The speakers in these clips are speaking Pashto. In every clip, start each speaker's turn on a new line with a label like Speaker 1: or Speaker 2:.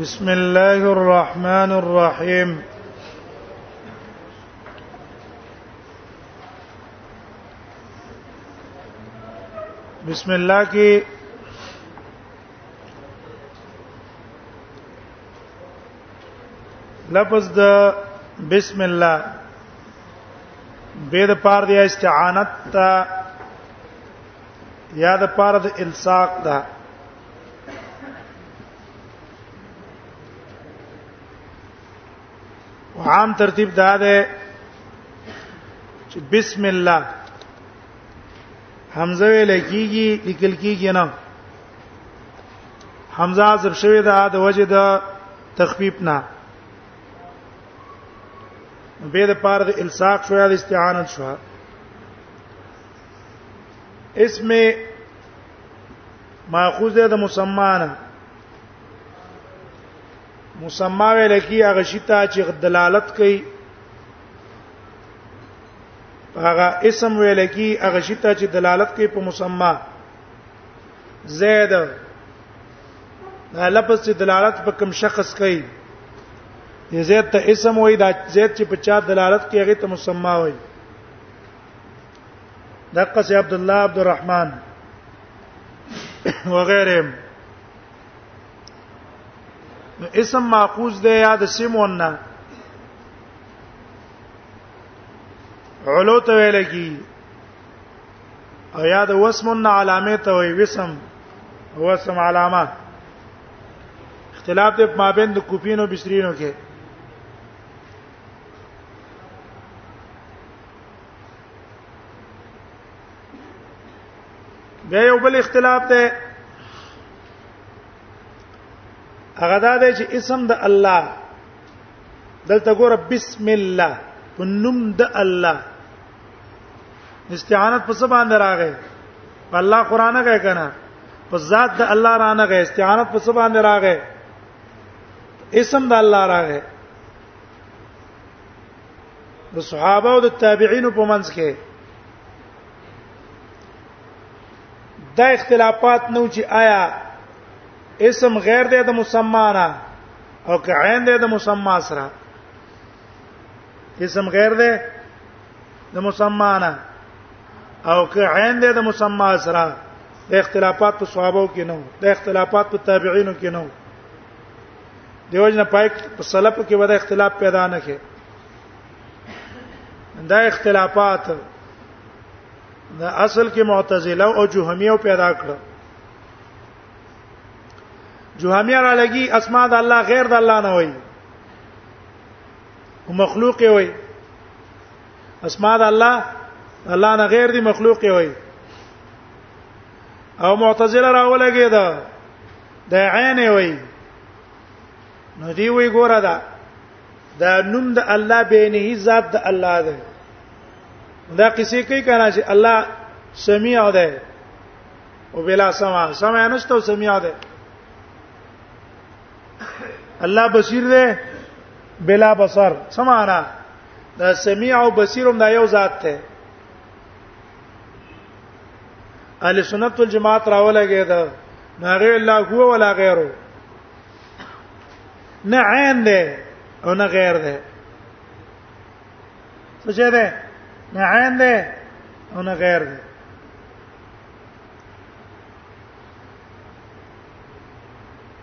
Speaker 1: بسم الله الرحمن الرحيم بسم الله کې لفظ د بسم الله به د پاره د استعانت ته یا د پاره د الساق ده عام ترتیب دا ده چې بسم الله حمزه ویل کیږي لیکل کیږي نه حمزه حذف شوی ده د وجه د تخفیف نه به د پاره د الساق شو یا د استعانت شو اسم ماخوذ ده د مسمانه مسما ویل کی هغه شتا چې دلالت کوي هغه اسم ویل کی هغه شتا چې دلالت کوي په مسما زید دا لفظ چې دلالت په کوم شخص کوي زید ته اسم وای دا زید چې په چا دلالت کوي هغه ته مسما وای دقه سي عبد الله عبد الرحمن وغيرهم نو اسم ماخوذ دی یا د سیمون نه علو ته ویل کی او یا د وسمن علامه ته وی وسم وسم علامه اختلاف د مابین د کوپینو بسرینو کې به یو بل اختلاف ته هغه دا دی چې اسم د الله دلته ګوره بسم الله په نوم د الله استعانت په سبا نه راغی الله قران هغه کنه په ذات د الله رانه غي استعانت په سبا نه راغی اسم د الله راغی د صحابه او د تابعین په منځ کې دا اختلافات نو چې آیا اسم غیر دی د مسما نه او که عین دی د مسما سره اسم غیر دی د مسما نه او که عین دی د مسما سره د اختلافات په صحابه کې نو د اختلافات په تابعینو کې نو دیو جن پای په سلف کې ودا اختلاف پیدا نه کړي دا اختلافات دا اصل کې معتزله او جهمیه پیدا کړو جهمیه را لګي اسماء د الله غیر د الله نه وایي او مخلوق وایي اسماء د الله الله نه غیر دي مخلوق وایي او معتزله راولګي دا د عین وی نو دی وی ګوره دا دا نوم د الله بینه ذات د الله ده دا کسی کوي کنه چې الله سمیع ده او بلا سما سما نشته او سمیع ده الله بصیر ده بلا بصر سمانا دا سمیع او بصیر هم دا یو ذات ده اهل سنت والجماعت راولګي دا نغیر الله هو ولا غیره نه عین ده او نه غیر ده څه شه ده نه عین ده او نه غیر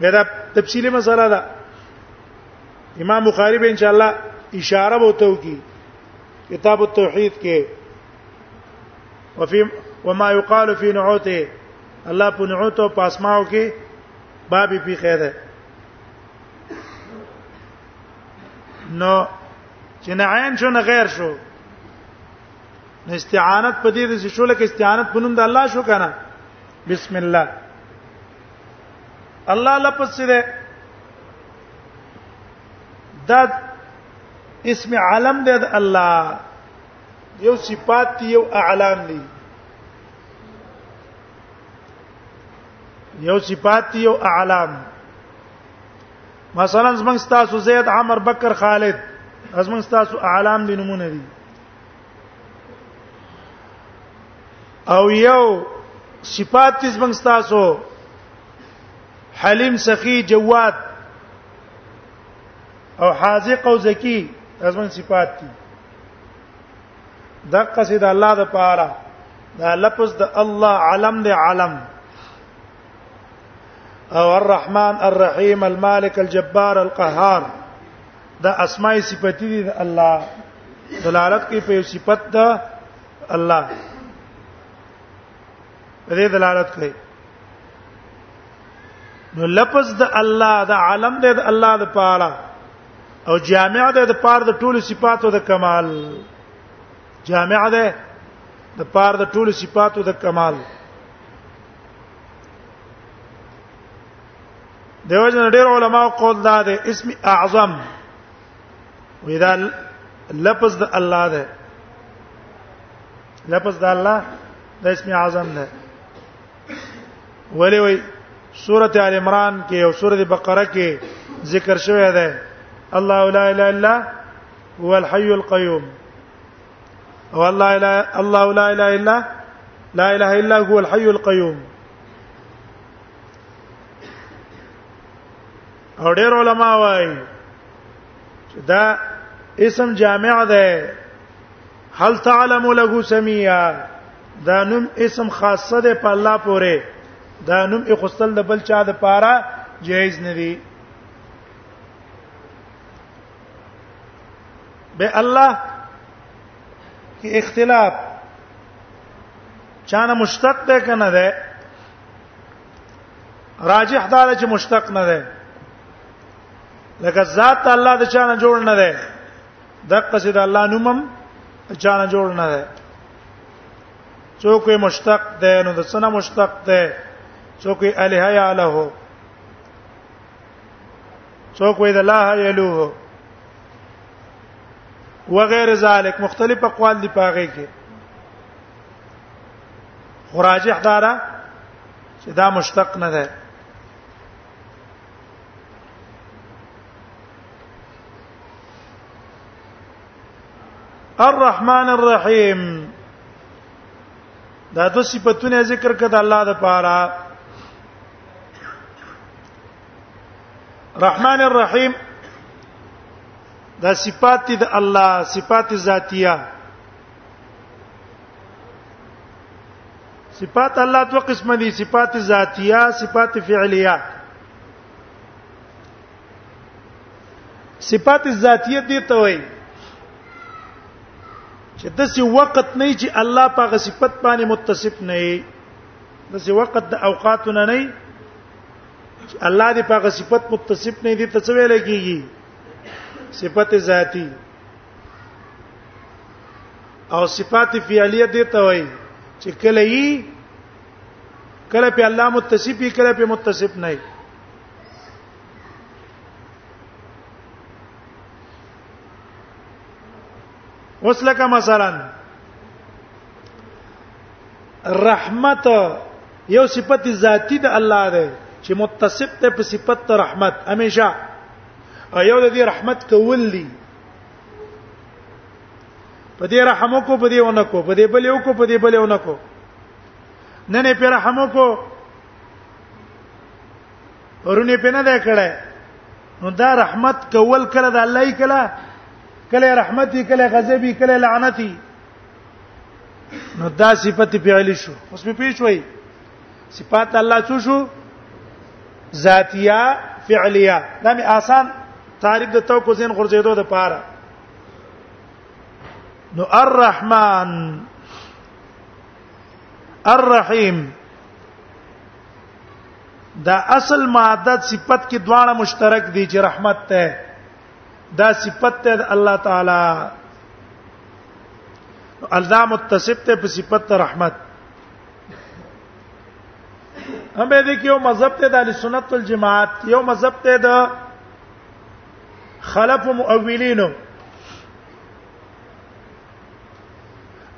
Speaker 1: ده دا تفصیلی مسله ده امام بخاری به ان شاء الله اشاره وته کی کتاب التوحید کې وفي وما يقال في نعوته الله په نعوت او پاسماو کې باب په خیره نو چې نه عین شو نه غیر شو نو استعانت په دې د شو لکه استعانت په نوم د الله شو کنه بسم الله الله لپس دې دا اسم علم دی د الله یو صفات دی یو اعلام دی یو صفات دی یو اعلام مثلا زمنګ تاسو زید عمر بکر خالد زمنګ تاسو اعلام دی نمونه دي او یو صفات زمنګ تاسو حلیم سخی جواد او حاذق او زکی ازمن صفات دي دغه سي د الله د پاره دا لفظ د الله علم دی علم او الرحمن الرحیم المالک الجبار القهار دا اسماء صفاتی دي د الله دلالت کوي په صفت د الله دې دلالت کوي نو لفظ د الله د عالم د الله د پاره او جامع ده د پاره د ټولو صفاتو د کمال جامع ده د پاره د ټولو صفاتو د کمال دیو جن ډیر علما قول دا ده اسم اعظم ودا لفظ د الله ده لفظ د الله د اسم اعظم ده ولی وی سورته ال عمران کې او سورته بقره کې ذکر شوی دی الله لا اله الا هو الحي القيوم او الله لا الله لا اله الا لا اله الا هو الحي القيوم او ډېر علما وايي دا اسم جامع ده هل تعلم له سميا دا نوم اسم خاصه ده په الله پورې دا نوم اخستل د بل چا د پاره جایز نه دی به الله کې اختلاف چانه مشتق ده کنه ده راجح دا چې مشتق نه ده لکه ذات الله د چانه جوړ نه ده دغه څه د الله نومم چانه جوړ نه ده څوک یې مشتق ده نو د سنا مشتق ده څوک یې الہ یا له څوک یې د الله یلوه وغیر ذالک مختلف اقوال دی پاغه کې خراجح دارا چې دا مشتق نه ده الرحمن الرحیم دا د صفاتونه ذکر کړه د الله د پاره رحمان الرحیم دا صفات دي د الله صفات ذاتیه صفات الله دوه قسم دي صفات ذاتیه صفات فعلیه صفات ذاتیه دي ته وایي چې د څه وخت نه چې الله پاغه صفت باندې متصف نه وي د څه وخت د اوقات نه نه چې الله دې پاغه صفت متصف نه دي ته څه ویل کیږي صفت ذاتی او صفات فعلیه دي ته وایي چې کله یي کله په الله متصف کله په متصف نه اوس لکه مثلا رحمت یو صفت ذاتی د الله ده چې متصف ده په صفت ته رحمت همیشه او یو د دې رحمت کول دي په دې رحم کو په دې ونکو په دې بل یو کو په دې بل یو نکو نه نه پر رحم کو ورونه په نه ده کړه نو دا رحمت کول کله د الله یې کله کله رحمتي کله غضبي کله لعنتي نو دا صفت پیعلی شو اوس په پیښ وای صفات الله څه شو ذاتیه فعلیه دا می آسان تعریف د تو کو زین غرزیدو د پاره نو الرحمن الرحیم دا اصل ماده صفت کې دواړه مشترک دي چې رحمت ته دا صفت ته الله تعالی الله متصف ته په صفت رحمت هم به دي کې یو مذهب ته د سنت والجماعت یو مذهب ته د خلف مؤولینو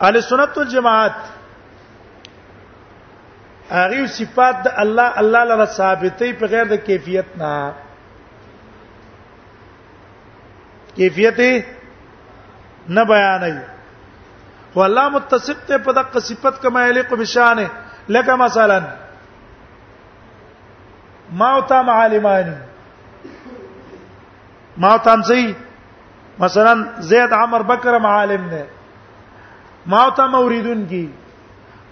Speaker 1: اهل سنت والجماعت هغه صفات د الله الله لپاره ثابتې په غیر د کیفیت نه کیفیت نه بیانې والله متصف ته په دغه صفت کما یلیق بشانه لکه مثلا ما او تام عالمانی ما تام زی مثلا زید عمر بکر عالم نه ما ته موریدون کی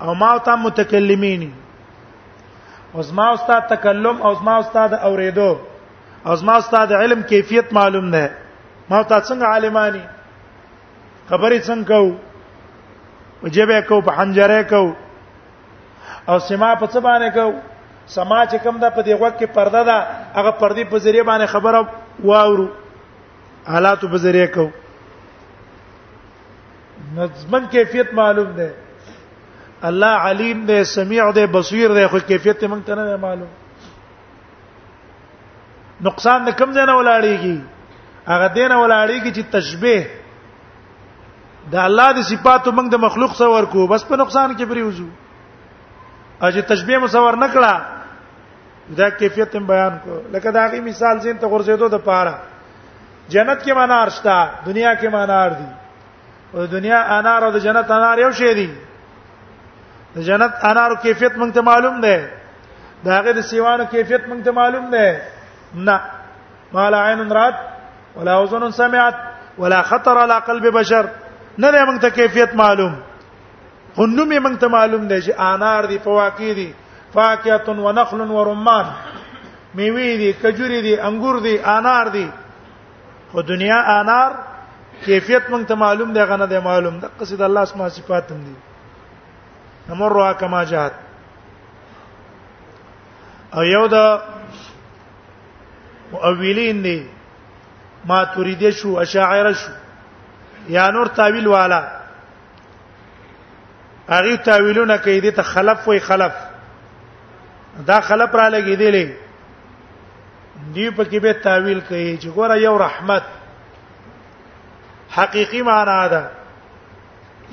Speaker 1: او ما ته متکلمین او زما استاد تکلم او زما استاد اوریدو او زما استاد علم کیفیت معلوم نه ما ته څنګه عالمانی خبرې څنګه کو وجبه کو په حنجره کو او سما په څه باندې کو سما چې کوم ده په دې وخت کې پرده ده هغه پردي په ذریعہ باندې خبره واورو حالات په ذریعہ کو نظمن کیفیت معلوم ده الله علیم ده سمیع ده بصیر ده خو کیفیت مونږ ته نه معلوم نقصان د کم ځای نه ولاړیږي هغه دین ولاړیږي چې تشبیه د الله د صفاتو موږ د مخلوق سره ورکو بس په نقصان کې پریوزو اجه تشبیه مو سره ورنکړه دا کیفیت هم بیان کو لکه دا غي مثال زین ته ورزیدو د پاره جنت کې منار شته دنیا کې منار دي او دنیا انار او د جنت انار یو شی دي د جنت انار کیفیت مونږ ته معلوم ده دا غي د سیوانو کیفیت مونږ ته معلوم ده نه مال عین رات ولا اذن سمعت ولا خطر على قلب بشر نه ده مونږ ته کیفیت معلوم خو نوم یې مونږ ته معلوم دی چې انار دی په واقع دی فاکهه و نخل و رمان میوه دي کجوري دي انګور دي انار دي خو دنیا انار کیفیت مونږ ته معلوم دی غنه دی معلوم ده قصید الله اسماء صفات هم دي نمرها کما جهت او یو دا مؤولین دي ما تريد شو اشاعره شو یا نور تعویل والا هغه تعویلونه کوي دي ته خلف وي خلف دا خلف را لګي دي لې دی په کې به تعویل کوي چې ګوره یو رحمت حقيقي معنا ده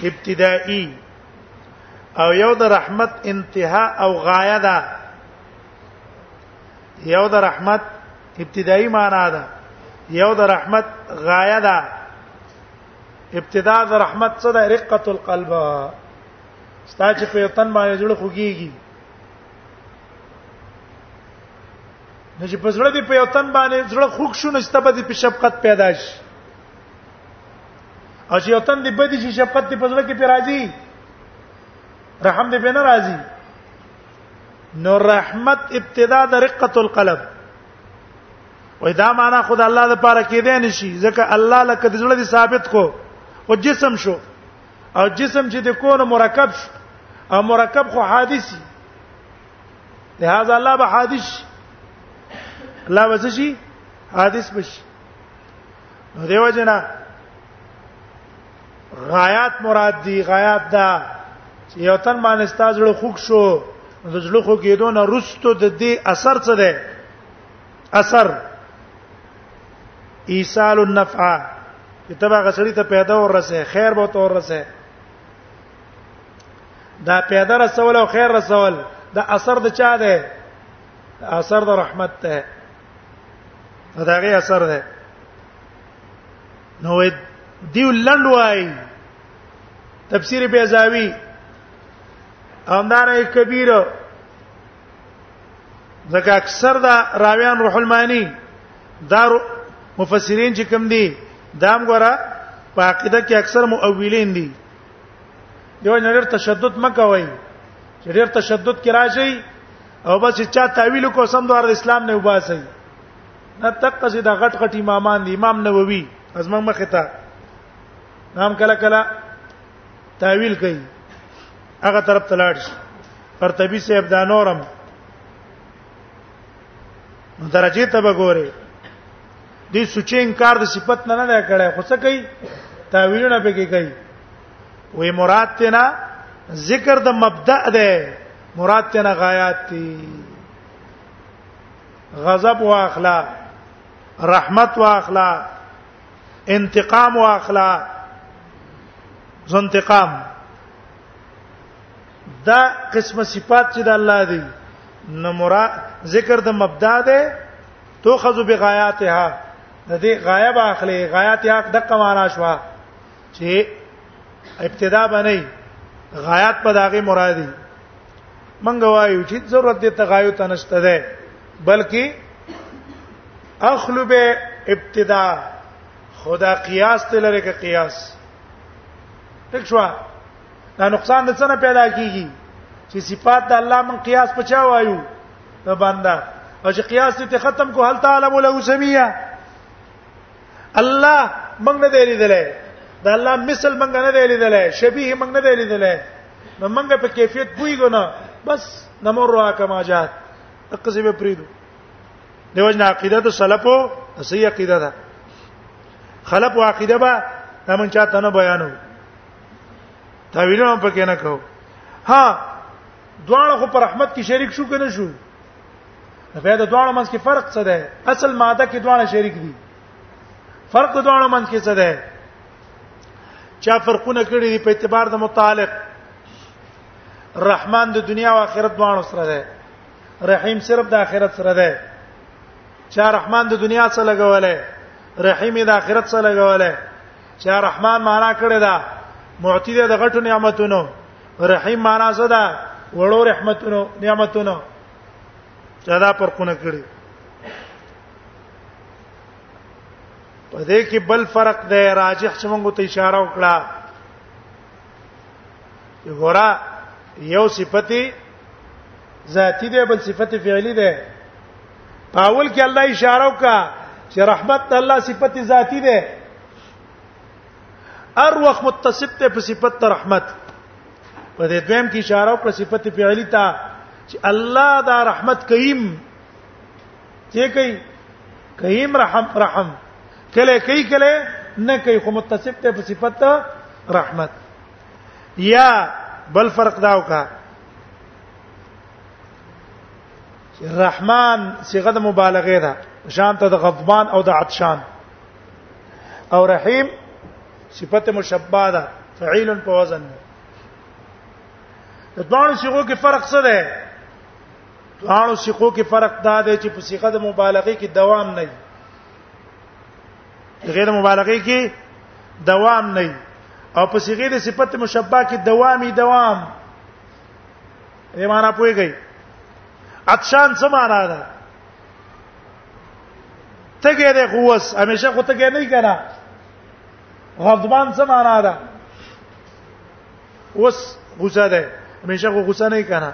Speaker 1: ابتدائي او یو د رحمت انتها او غایه ده یو د رحمت ابتدایي معنا ده یو د رحمت غایه ده ابتدا د رحمت څخه د رقت القلب ستا چې په تن باندې جوړ خوږيږي نو چې په زړه دې په تن باندې زړه خوږ شو نو ستبه دې په شفقت پیدا شي او چې تن دې بدی شي شفقت دې په زړه کې پیدا راځي رحم دې په نه راځي نو رحمت ابتدا د رقت القلب وای دا معنا خود الله د پاره کې دی نشي ځکه الله لکه د زړه دي ثابت کو او جسم شو او جسم چې د کونه مرکب شو او مرکب خو حادثي لہذا الله به حادث الله به شي حادث بشي نو دیو جنا غایات مراد دی غایات دا چې یو تن باندې استاد له خوښ شو د زړه خو کېدو نه رستو د دې اثر څه دی اثر ایصال النفع چې تبا غسړی ته پیدا ورسه خیر به تور رسه دا پیدا رسول او خیر رسول دا اثر د چا ده اثر د رحمت ته دا غي اثر ده نو دیو لند وای تفسیر بیزاوی امدار کبیر ځکه اکثر دا راویان روح المانی دا مفسرین چې کوم دي دام ګوره په عقیده کې اکثر مؤولین دي دیو نړیر تشدد مکوي چې ډیر تشدد کې راشي او بس چې چا تعویل کو سم دوار اسلام نه وباسي نه تک چې دا غټ غټ امامان دي امام نووي ازمن مخه تا نام کله کله تعویل کوي هغه طرف ته لاړ شي قرطبي صاحب دا نورم درجه ته وګوره دې سوچې انکار د صفت نه نه کړي خو څه کوي تعویلونه به کوي وې مراد ته نه ذکر د مبدا ده مراد ته نه غایات دي غضب واخلا رحمت واخلا انتقام واخلا زو انتقام دا قسمه صفات چې د الله دی نو مرا ذکر د مبدا ده توخذ بغایاتها د دې غایب اخلي غایات حق د قمانا شوا چې ابتدا باندې غایات په داغه مرادي منګ وایو چې ضرورت دې تغایو تنشته ده بلکې اخلو به ابتدا خدا قیاس ته لره کې قیاس ټیک شو دا نقصان د څه نه پیدا کیږي چې صفات د الله من قیاس پچا وایو د بندا او چې قیاس ته ختم کو هل تعالی ولا سمیا الله موږ نه دی لیدلې د الله مثل موږ نه دی لیدلې شبیه موږ نه دی لیدلې نو موږ په کیفیت پویګو نه بس نمر را کما جات اقصی به پریدو دیو جن عقیده د سلفو صحیح عقیده ده خلف او عقیده به موږ چاته نه بیانو تعویلونه پکې نه کو ها دواړه خو پر رحمت کې شریک شو کنه شو بیا د دواړو منځ کې فرق څه دی اصل ماده کې دواړه شریک دي فرق د دواړو منځ کې څه دی چا فرقونه کړی دي په اعتبار د متعلق رحمان د دنیا او آخرت دواړو سره دی رحیم صرف د آخرت سره ده چې رحمان د دنیا سره لګولای رحیم د آخرت سره لګولای چې رحمان معنا کړی دا معتی د غټو نعمتونو رحیم معنا څه ده وړو رحمتونو نعمتونو چې دا پر کو نه کړی په دې کې بل فرق دی راجح چې موږ ته اشاره وکړه ګورا یو صفته ذاتی ده بل صفته فعلی ده پاول کې الله اشاره وکا چې رحمت الله صفته ذاتی ده ار وخت متصف ته په صفته رحمت په دې دویم کې اشاره وکړه صفته فعلی ته چې الله دا رحمت کریم چې کوي کیم رحم رحم کله کوي کله نه کوي خو متصف ته په صفت رحمت یا بل فرق داو کا رحمان صيغه د مبالغه ده شان ته د غضبان او د عطشان او رحیم صفت مشبہ ده فعیل په وزن ده د دوه صيغو کې فرق څه ده دوه صيغو کې فرق دا دی چې په صيغه د مبالغه کې دوام نه وي غیر مبالغه کې دوام نه وي او په صيغه د صفت مشبہ کې دوامي دوام دې معنا پويږي عطشان څه معنا ده تګه ده قوس همیشه خو تګه نه کنا غضبان څه معنا ده اوس غوسه ده همیشه خو غوسه نه کنا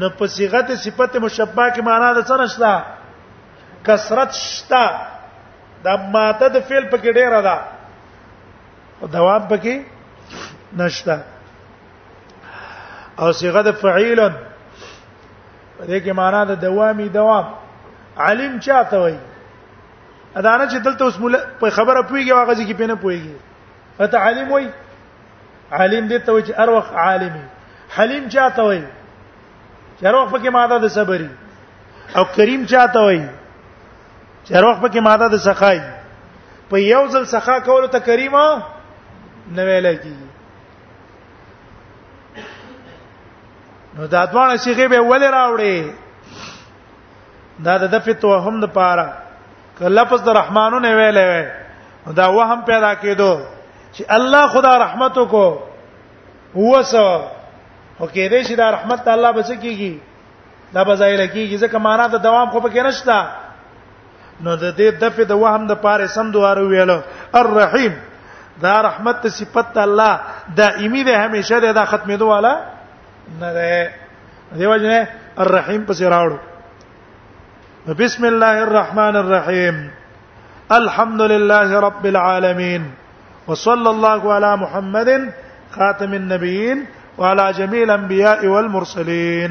Speaker 1: نو په صيغه د صفت مشبہ کې معنا د څه نشته کثرت شتا د ماده د فعل پکې ډیره ده او دوام پکې نشته او صيغه د فعيل دې کې معنا د دوامي دوام عالم چاته وایي ادانه چې دلته اوس په خبره پويږي واغځي کې پینه پويږي ته عالم وایي عالم دې ته وایي چې اروخ عالمي حلیم چاته وایي چې اروخ پکې ماده د صبري او کریم چاته وایي چې اروخ پکې ماده د سخای په یو ځل سخا کول ته کریمه نه ویل کیږي نو دا دواړه صيغه به ولې راوړي دا د دفع توهم د پاره که لفظ د رحمانو نه ویلې وي نو دا وهم پیدا کېدو چې الله خدا رحمت وکړو وسو او کې دې چې دا رحمت ته الله بچ کیږي دا بځایل کیږي ځکه معنا ته دوام خو پکې نشته نو د دې دفه د وهم د پاره سم دواره ویلو الرحیم دا رحمت ته صفت الله دائمی ده همیشه ده دا ختمېدو والا نه ده دیو جنې الرحیم پس راوړو بسم الله الرحمن الرحیم الحمد لله رب العالمين وصلى الله على محمد خاتم النبيين وعلى جميع الانبياء والمرسلين